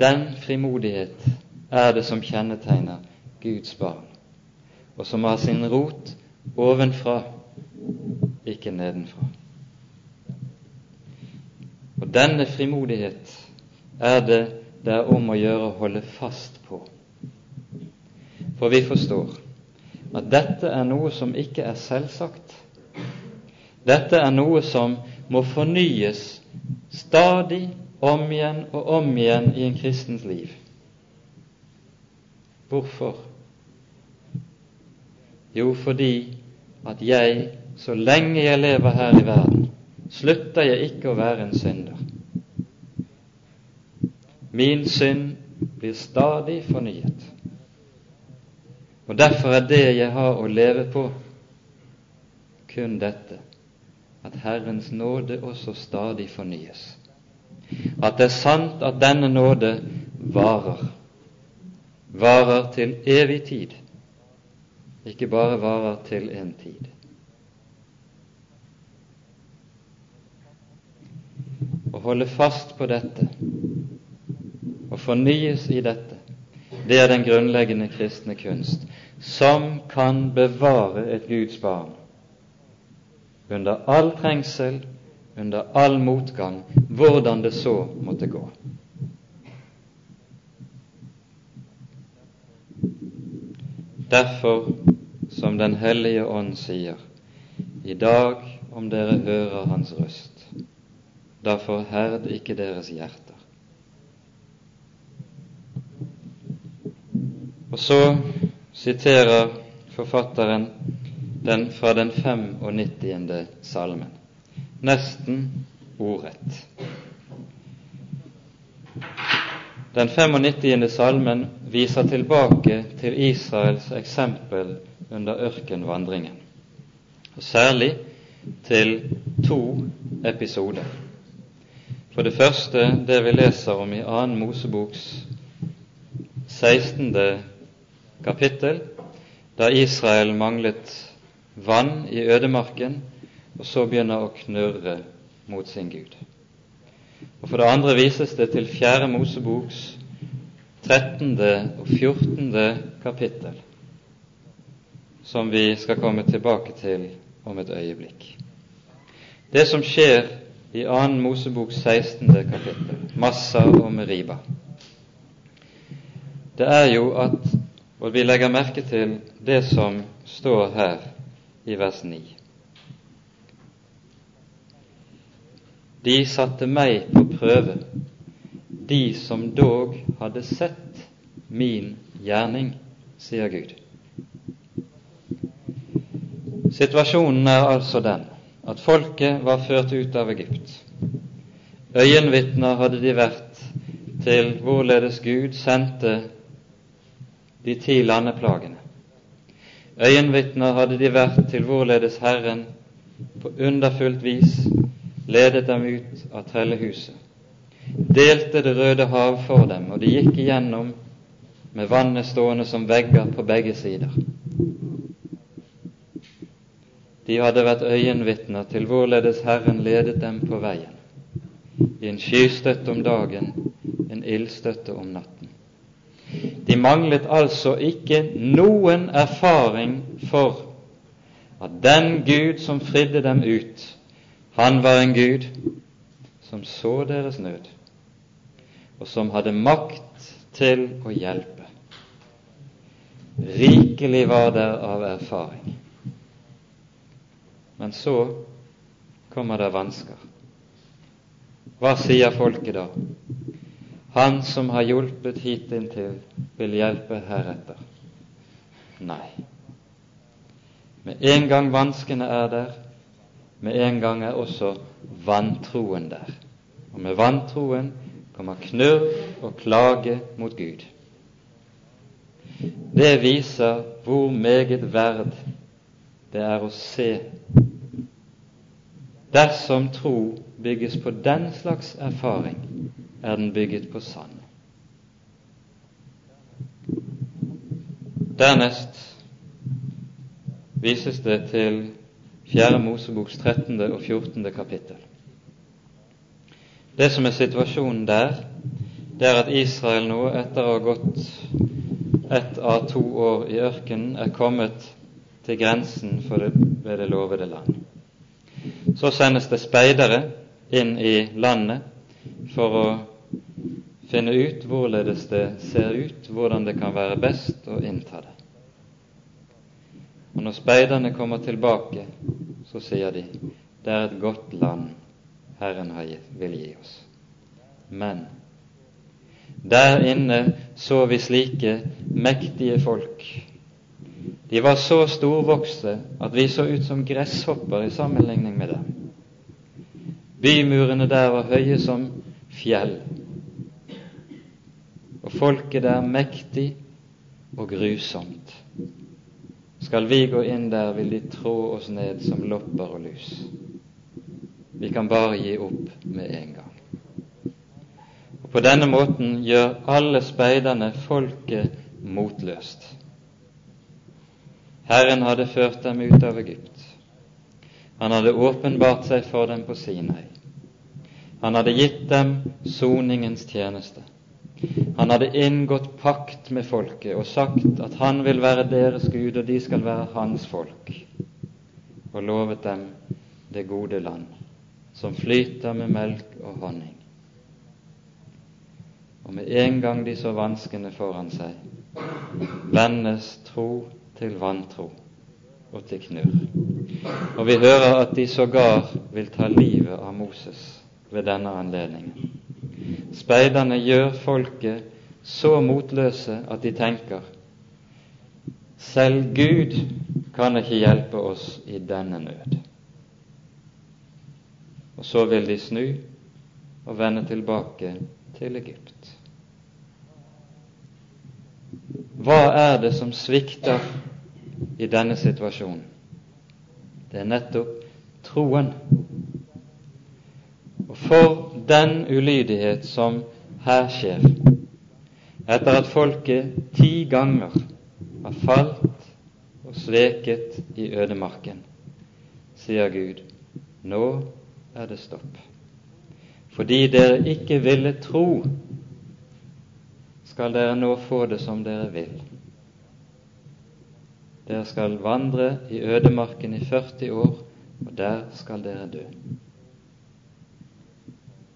Den frimodighet er det som kjennetegner Guds barn, og som har sin rot ovenfra, ikke nedenfra. Og denne frimodighet er det det er om å gjøre å holde fast på. For vi forstår at dette er noe som ikke er selvsagt. Dette er noe som må fornyes stadig om igjen og om igjen i en kristens liv. Hvorfor? Jo, fordi at jeg, så lenge jeg lever her i verden, slutter jeg ikke å være en synder. Min synd blir stadig fornyet. Og Derfor er det jeg har å leve på, kun dette at Herrens nåde også stadig fornyes. At det er sant at denne nåde varer, varer til evig tid, ikke bare varer til en tid. Å holde fast på dette og fornyes i dette, det er den grunnleggende kristne kunst som kan bevare et Guds barn under all trengsel, under all motgang, hvordan det så måtte gå. Derfor, som Den hellige ånd sier, i dag om dere hører Hans røst, da forherd ikke deres hjerter. Og så siterer forfatteren den fra den 95. salmen, nesten ordrett. Den 95. salmen viser tilbake til Israels eksempel under ørkenvandringen, og særlig til to episoder. For det første det vi leser om i 2. Moseboks 16. kapittel, da Israel manglet vann i ødemarken, og så begynner å knurre mot sin Gud. Og For det andre vises det til Fjerde Moseboks 13. og 14. kapittel, som vi skal komme tilbake til om et øyeblikk. Det som skjer i 2. Moseboks 16. kapittel, Massa og Meriba, det er jo at Og vi legger merke til det som står her i vers 9. De satte meg på prøve, de som dog hadde sett min gjerning, sier Gud. Situasjonen er altså den at folket var ført ut av Egypt. Øyenvitner hadde de vært til hvorledes Gud sendte de ti landeplagene. Øyenvitner hadde de vært til hvorledes Herren på underfullt vis ledet dem ut av trellehuset, delte Det røde hav for dem, og de gikk igjennom med vannet stående som vegger på begge sider. De hadde vært øyenvitner til hvorledes Herren ledet dem på veien, i en skystøtte om dagen, en ildstøtte om natten. De manglet altså ikke noen erfaring for at den Gud som fridde dem ut, han var en Gud som så deres nød, og som hadde makt til å hjelpe. Rikelig var der av erfaring. Men så kommer det vansker. Hva sier folket da? Han som har hjulpet hitinntil, vil hjelpe heretter. Nei. Med en gang vanskene er der, med en gang er også vantroen der. Og med vantroen kommer knurr og klage mot Gud. Det viser hvor meget verd det er å se. Dersom tro bygges på den slags erfaring, er den bygget på sand. Dernest vises det til 4. Moseboks 13. og 14. kapittel. Det som er situasjonen der, det er at Israel nå, etter å ha gått ett av to år i ørkenen, er kommet til grensen for det, ved det lovede land. Så sendes det speidere inn i landet for å finne ut hvorledes det ser ut, hvordan det kan være best å innta det. Og når speiderne kommer tilbake, så sier de det er et godt land Herren vil gi oss. Men der inne så vi slike mektige folk. De var så storvokste at vi så ut som gresshopper i sammenligning med dem. Bymurene der var høye som fjell, og folket der mektig og grusomt. Skal vi gå inn der, vil de trå oss ned som lopper og lus. Vi kan bare gi opp med en gang. Og På denne måten gjør alle speiderne folket motløst. Herren hadde ført dem ut av Egypt. Han hadde åpenbart seg for dem på Sinai. Han hadde gitt dem soningens tjeneste. Han hadde inngått pakt med folket og sagt at han vil være deres Gud, og de skal være hans folk, og lovet dem det gode land, som flyter med melk og honning. Og med en gang de så vanskene foran seg, vendes tro til vantro og til knurr. Og vi hører at de sågar vil ta livet av Moses ved denne anledningen. Speiderne gjør folket så motløse at de tenker selv Gud kan ikke hjelpe oss i denne nød. Og så vil de snu og vende tilbake til Egypt. Hva er det som svikter i denne situasjonen? Det er nettopp troen. Og for den ulydighet som her skjer, etter at folket ti ganger har falt og sveket i ødemarken, sier Gud, nå er det stopp. Fordi dere ikke ville tro skal dere nå få det som dere vil. Dere skal vandre i ødemarken i 40 år, og der skal dere dø.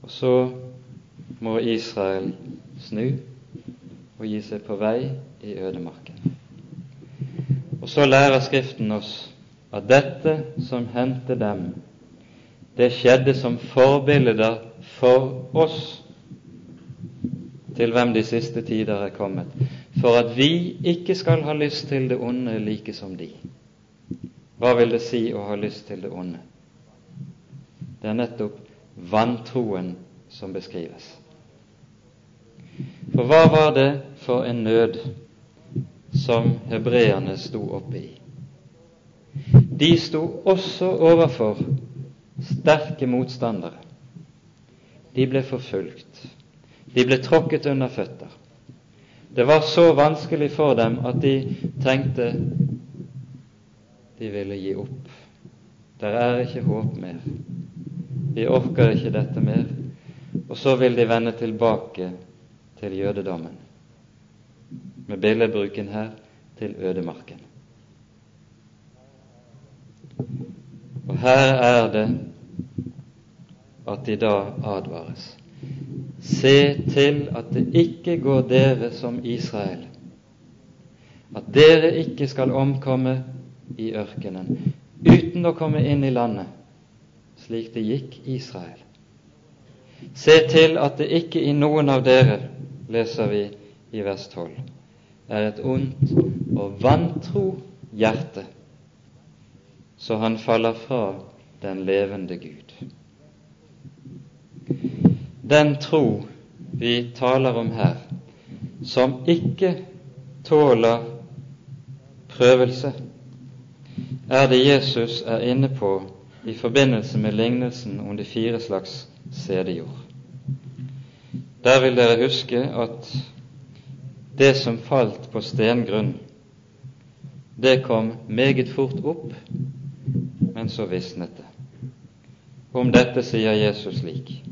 Og så må Israel snu og gi seg på vei i ødemarken. Og så lærer Skriften oss at dette som hendte dem, det skjedde som forbilder for oss til hvem de siste tider er kommet, for at vi ikke skal ha lyst til det onde like som de. Hva vil det si å ha lyst til det onde? Det er nettopp vantroen som beskrives. For hva var det for en nød som hebreerne sto oppe i? De sto også overfor sterke motstandere. De ble forfulgt. De ble tråkket under føtter. Det var så vanskelig for dem at de tenkte de ville gi opp. Der er ikke håp mer. Vi orker ikke dette mer. Og så vil de vende tilbake til jødedommen. Med billedbruken her til ødemarken. Og her er det at de da advares. Se til at det ikke går dere som Israel, at dere ikke skal omkomme i ørkenen uten å komme inn i landet, slik det gikk Israel. Se til at det ikke i noen av dere, leser vi i vers 12, er et ondt og vantro hjerte, så han faller fra den levende Gud. Den tro vi taler om her, som ikke tåler prøvelse, er det Jesus er inne på i forbindelse med lignelsen om de fire slags sædejord. Der vil dere huske at det som falt på stengrunn, det kom meget fort opp, men så visnet det. Om dette sier Jesus slik:"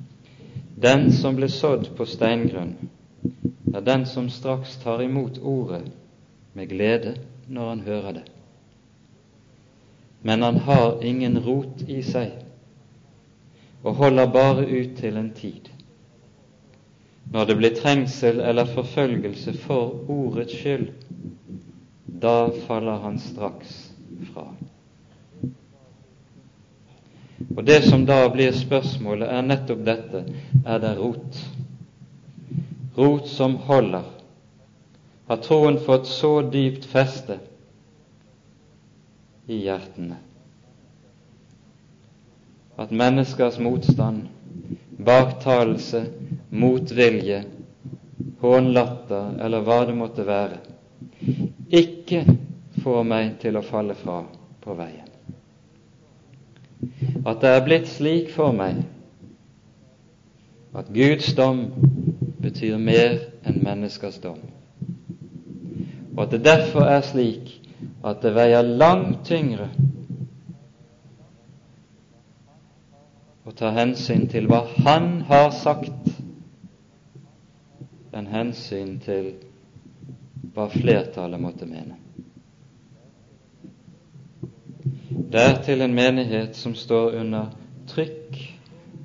Den som ble sådd på steingrunn, er den som straks tar imot ordet med glede når han hører det. Men han har ingen rot i seg og holder bare ut til en tid. Når det blir trengsel eller forfølgelse for ordets skyld, da faller han straks fra. Og Det som da blir spørsmålet, er nettopp dette er det rot. Rot som holder. Har troen fått så dypt feste i hjertene. At menneskers motstand, baktalelse, motvilje, hånlatter eller hva det måtte være, ikke får meg til å falle fra på veien. At det er blitt slik for meg at Guds dom betyr mer enn menneskers dom, og at det derfor er slik at det veier langt tyngre å ta hensyn til hva Han har sagt, enn hensyn til hva flertallet måtte mene. Det er til en menighet som står under trykk,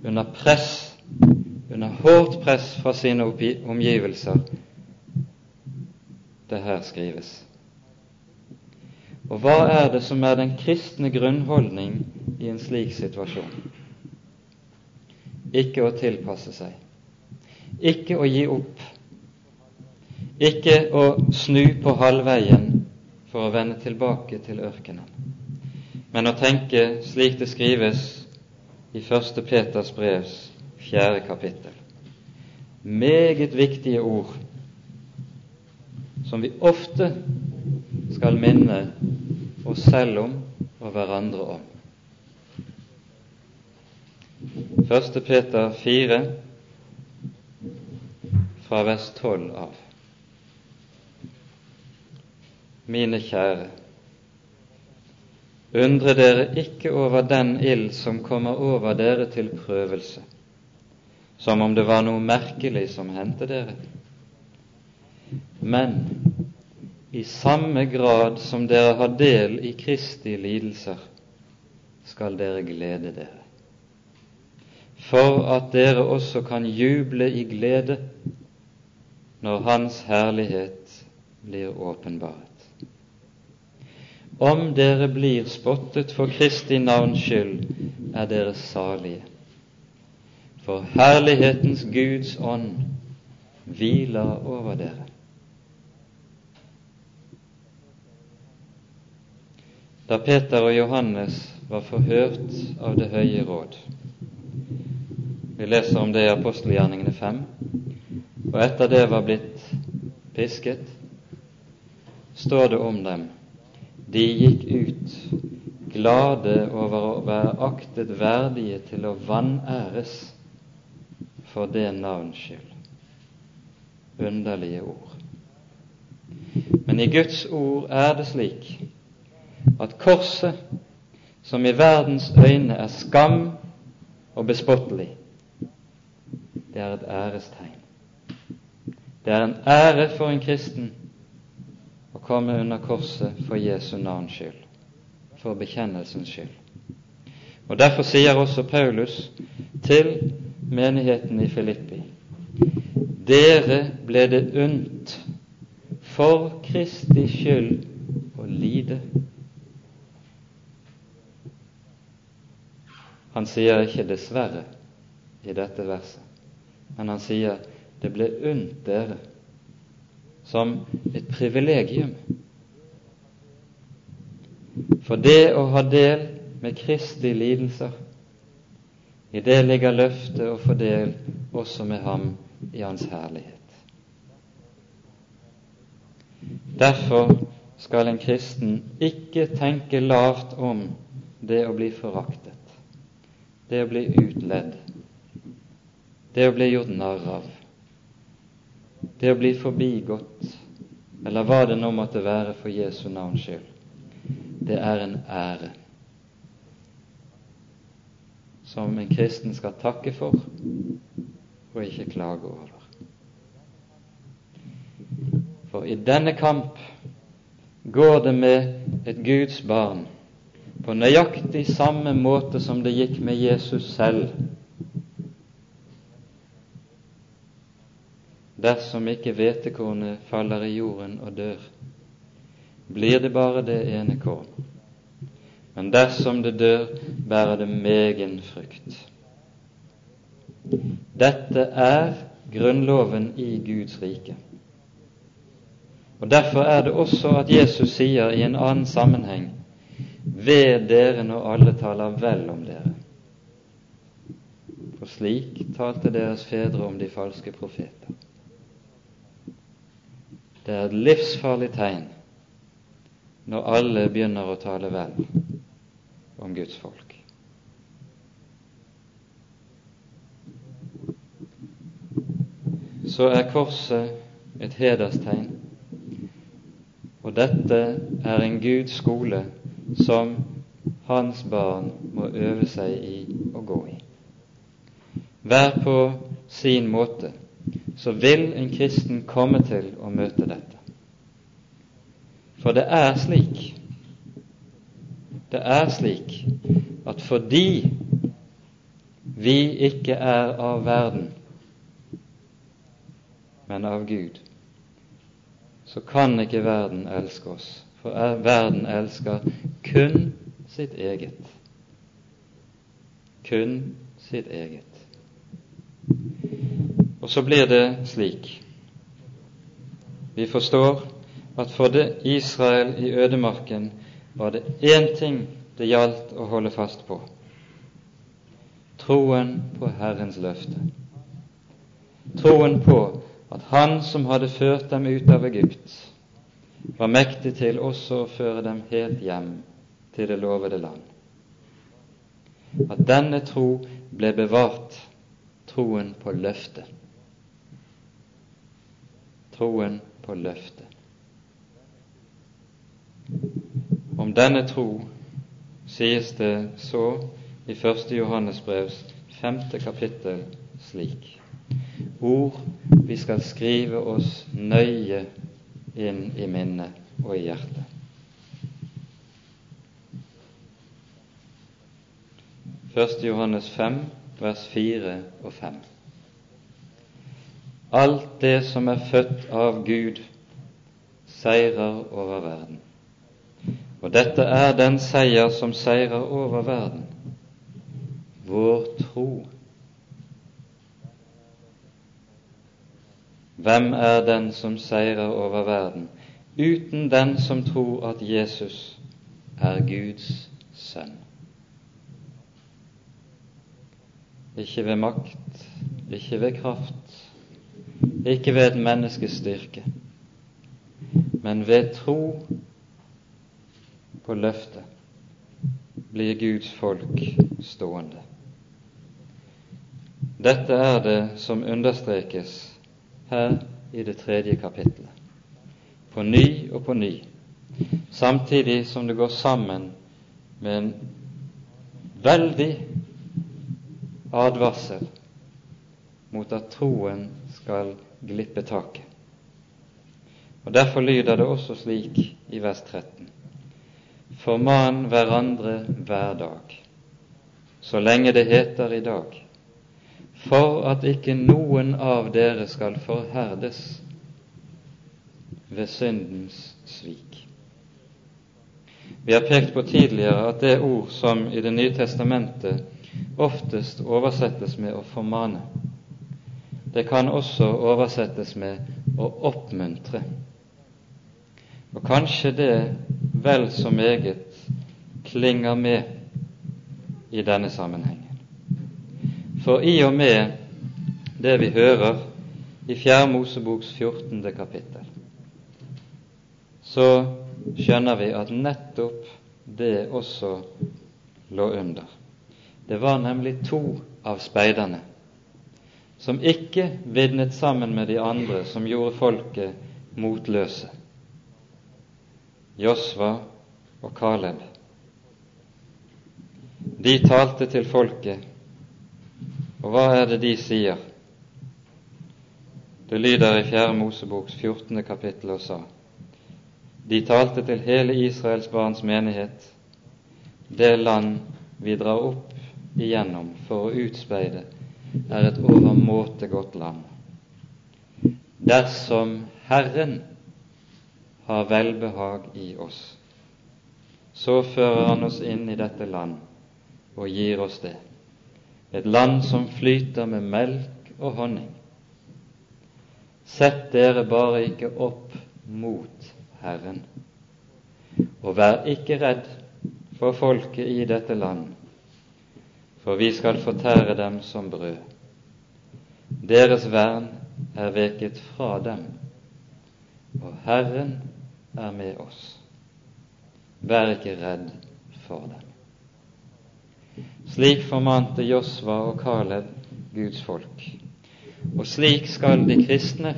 under press, under hårdt press fra sine omgivelser, det her skrives. Og hva er det som er den kristne grunnholdning i en slik situasjon? Ikke å tilpasse seg, ikke å gi opp, ikke å snu på halvveien for å vende tilbake til ørkenen men å tenke slik det skrives i 1. Peters brevs fjerde kapittel. Meget viktige ord som vi ofte skal minne oss selv om og hverandre om. 1. Peter 4, fra vers 12 av. Mine kjære, Undre dere ikke over den ild som kommer over dere til prøvelse, som om det var noe merkelig som hendte dere. Men i samme grad som dere har del i Kristi lidelser, skal dere glede dere, for at dere også kan juble i glede når Hans herlighet blir åpenbart. Om dere blir spottet for Kristi navns skyld, er dere salige. For herlighetens Guds ånd hviler over dere. Da Peter og Johannes var forhørt av Det høye råd Vi leser om det i apostelgjerningene fem. Og etter det var blitt pisket, står det om dem de gikk ut glade over å være aktet verdige til å vanæres for det navns skyld. Underlige ord. Men i Guds ord er det slik at korset, som i verdens øyne er skam og bespottelig, det er et ærestegn. Det er en ære for en kristen å komme under korset for Jesu navns skyld, for bekjennelsens skyld. Og Derfor sier også Paulus til menigheten i Filippi dere ble det unnt for Kristi skyld å lide. Han sier ikke 'dessverre' i dette verset, men han sier 'det ble unnt dere' som et privilegium. For det å ha del med Kristi lidelser, i det ligger løftet å få del også med ham i Hans herlighet. Derfor skal en kristen ikke tenke lavt om det å bli foraktet, det å bli utledd, det å bli gjort narr av, det å bli forbigått, eller hva det nå måtte være for Jesu navns skyld. Det er en ære. Som en kristen skal takke for og ikke klage over. For i denne kamp går det med et Guds barn på nøyaktig samme måte som det gikk med Jesus selv. Dersom ikke hvetekornet faller i jorden og dør, blir det bare det ene korn. Men dersom det dør, bærer det megen frukt. Dette er grunnloven i Guds rike. Og Derfor er det også at Jesus sier i en annen sammenheng ved dere når alle taler vel om dere. For slik talte deres fedre om de falske profeter. Det er et livsfarlig tegn når alle begynner å tale vel om Guds folk. Så er korset et hederstegn og dette er en Guds skole som hans barn må øve seg i å gå i. Hver på sin måte så vil en kristen komme til å møte dette. For det er slik det er slik at fordi vi ikke er av verden, men av Gud, så kan ikke verden elske oss, for verden elsker kun sitt eget. Kun sitt eget. Og så blir det slik Vi forstår at for det Israel i ødemarken var det én ting det gjaldt å holde fast på troen på Herrens løfte. Troen på at Han som hadde ført dem ut av Egypt, var mektig til også å føre dem helt hjem til det lovede land. At denne tro ble bevart, troen på løftet. Troen på løftet. Om denne tro sies det så i 1. Johannes brevs 5. kapittel slik ord vi skal skrive oss nøye inn i minnet og i hjertet. Første Johannes 5, vers 4 og 5. Alt det som er født av Gud, seirer over verden. Og dette er den seier som seirer over verden, vår tro. Hvem er den som seirer over verden, uten den som tror at Jesus er Guds sønn? Ikke ved makt, ikke ved kraft, ikke ved et menneskes styrke, men ved tro på løftet blir Guds folk stående. Dette er det som understrekes her i det tredje kapittelet. på ny og på ny, samtidig som det går sammen med en veldig advarsel mot at troen skal glippe taket. Og Derfor lyder det også slik i vers 13.: Forman hverandre hver dag, så lenge det heter i dag, for at ikke noen av dere skal forherdes ved syndens svik. Vi har pekt på tidligere at det ord som i Det nye testamentet oftest oversettes med å formane, det kan også oversettes med å oppmuntre. Og kanskje det vel så meget klinger med i denne sammenhengen. For i og med det vi hører i Fjerde Moseboks 14. kapittel, så skjønner vi at nettopp det også lå under. Det var nemlig to av speiderne som ikke vitnet sammen med de andre som gjorde folket motløse. Josva og Kaleb. De talte til folket, og hva er det de sier? Det lyder i Fjerde Moseboks 14. kapittel og sa De talte til hele Israels barns menighet, det land vi drar opp igjennom for å utspeide, er et overmåte godt land. Dersom Herren har velbehag i oss, så fører Han oss inn i dette land og gir oss det, et land som flyter med melk og honning. Sett dere bare ikke opp mot Herren, og vær ikke redd for folket i dette land, for vi skal fortære dem som brød. Deres vern er veket fra dem, og Herren er med oss. Vær ikke redd for dem. Slik formante Josva og Caleb Guds folk. Og slik skal de kristne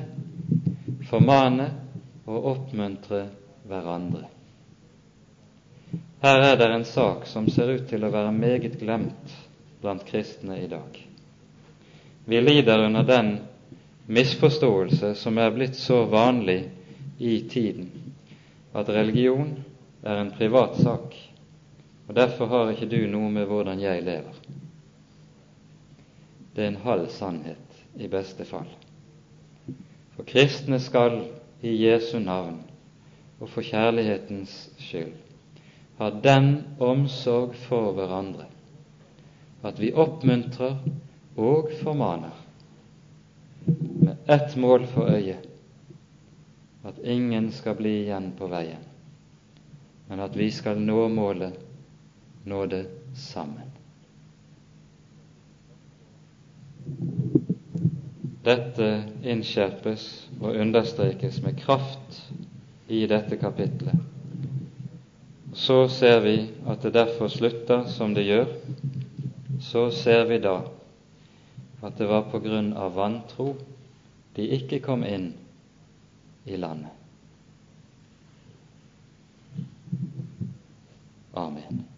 formane og oppmuntre hverandre. Her er det en sak som ser ut til å være meget glemt blant kristne i dag. Vi lider under den misforståelse som er blitt så vanlig i tiden, at religion er en privat sak, og derfor har ikke du noe med hvordan jeg lever. Det er en halv sannhet i beste fall. For kristne skal i Jesu navn og for kjærlighetens skyld ha den omsorg for hverandre at vi oppmuntrer og formaner med ett mål for øyet at ingen skal bli igjen på veien, men at vi skal nå målet, nå det sammen. Dette innskjerpes og understrekes med kraft i dette kapitlet. Så ser vi at det derfor slutter som det gjør. Så ser vi da at det var på grunn av vantro de ikke kom inn i landet. Amen.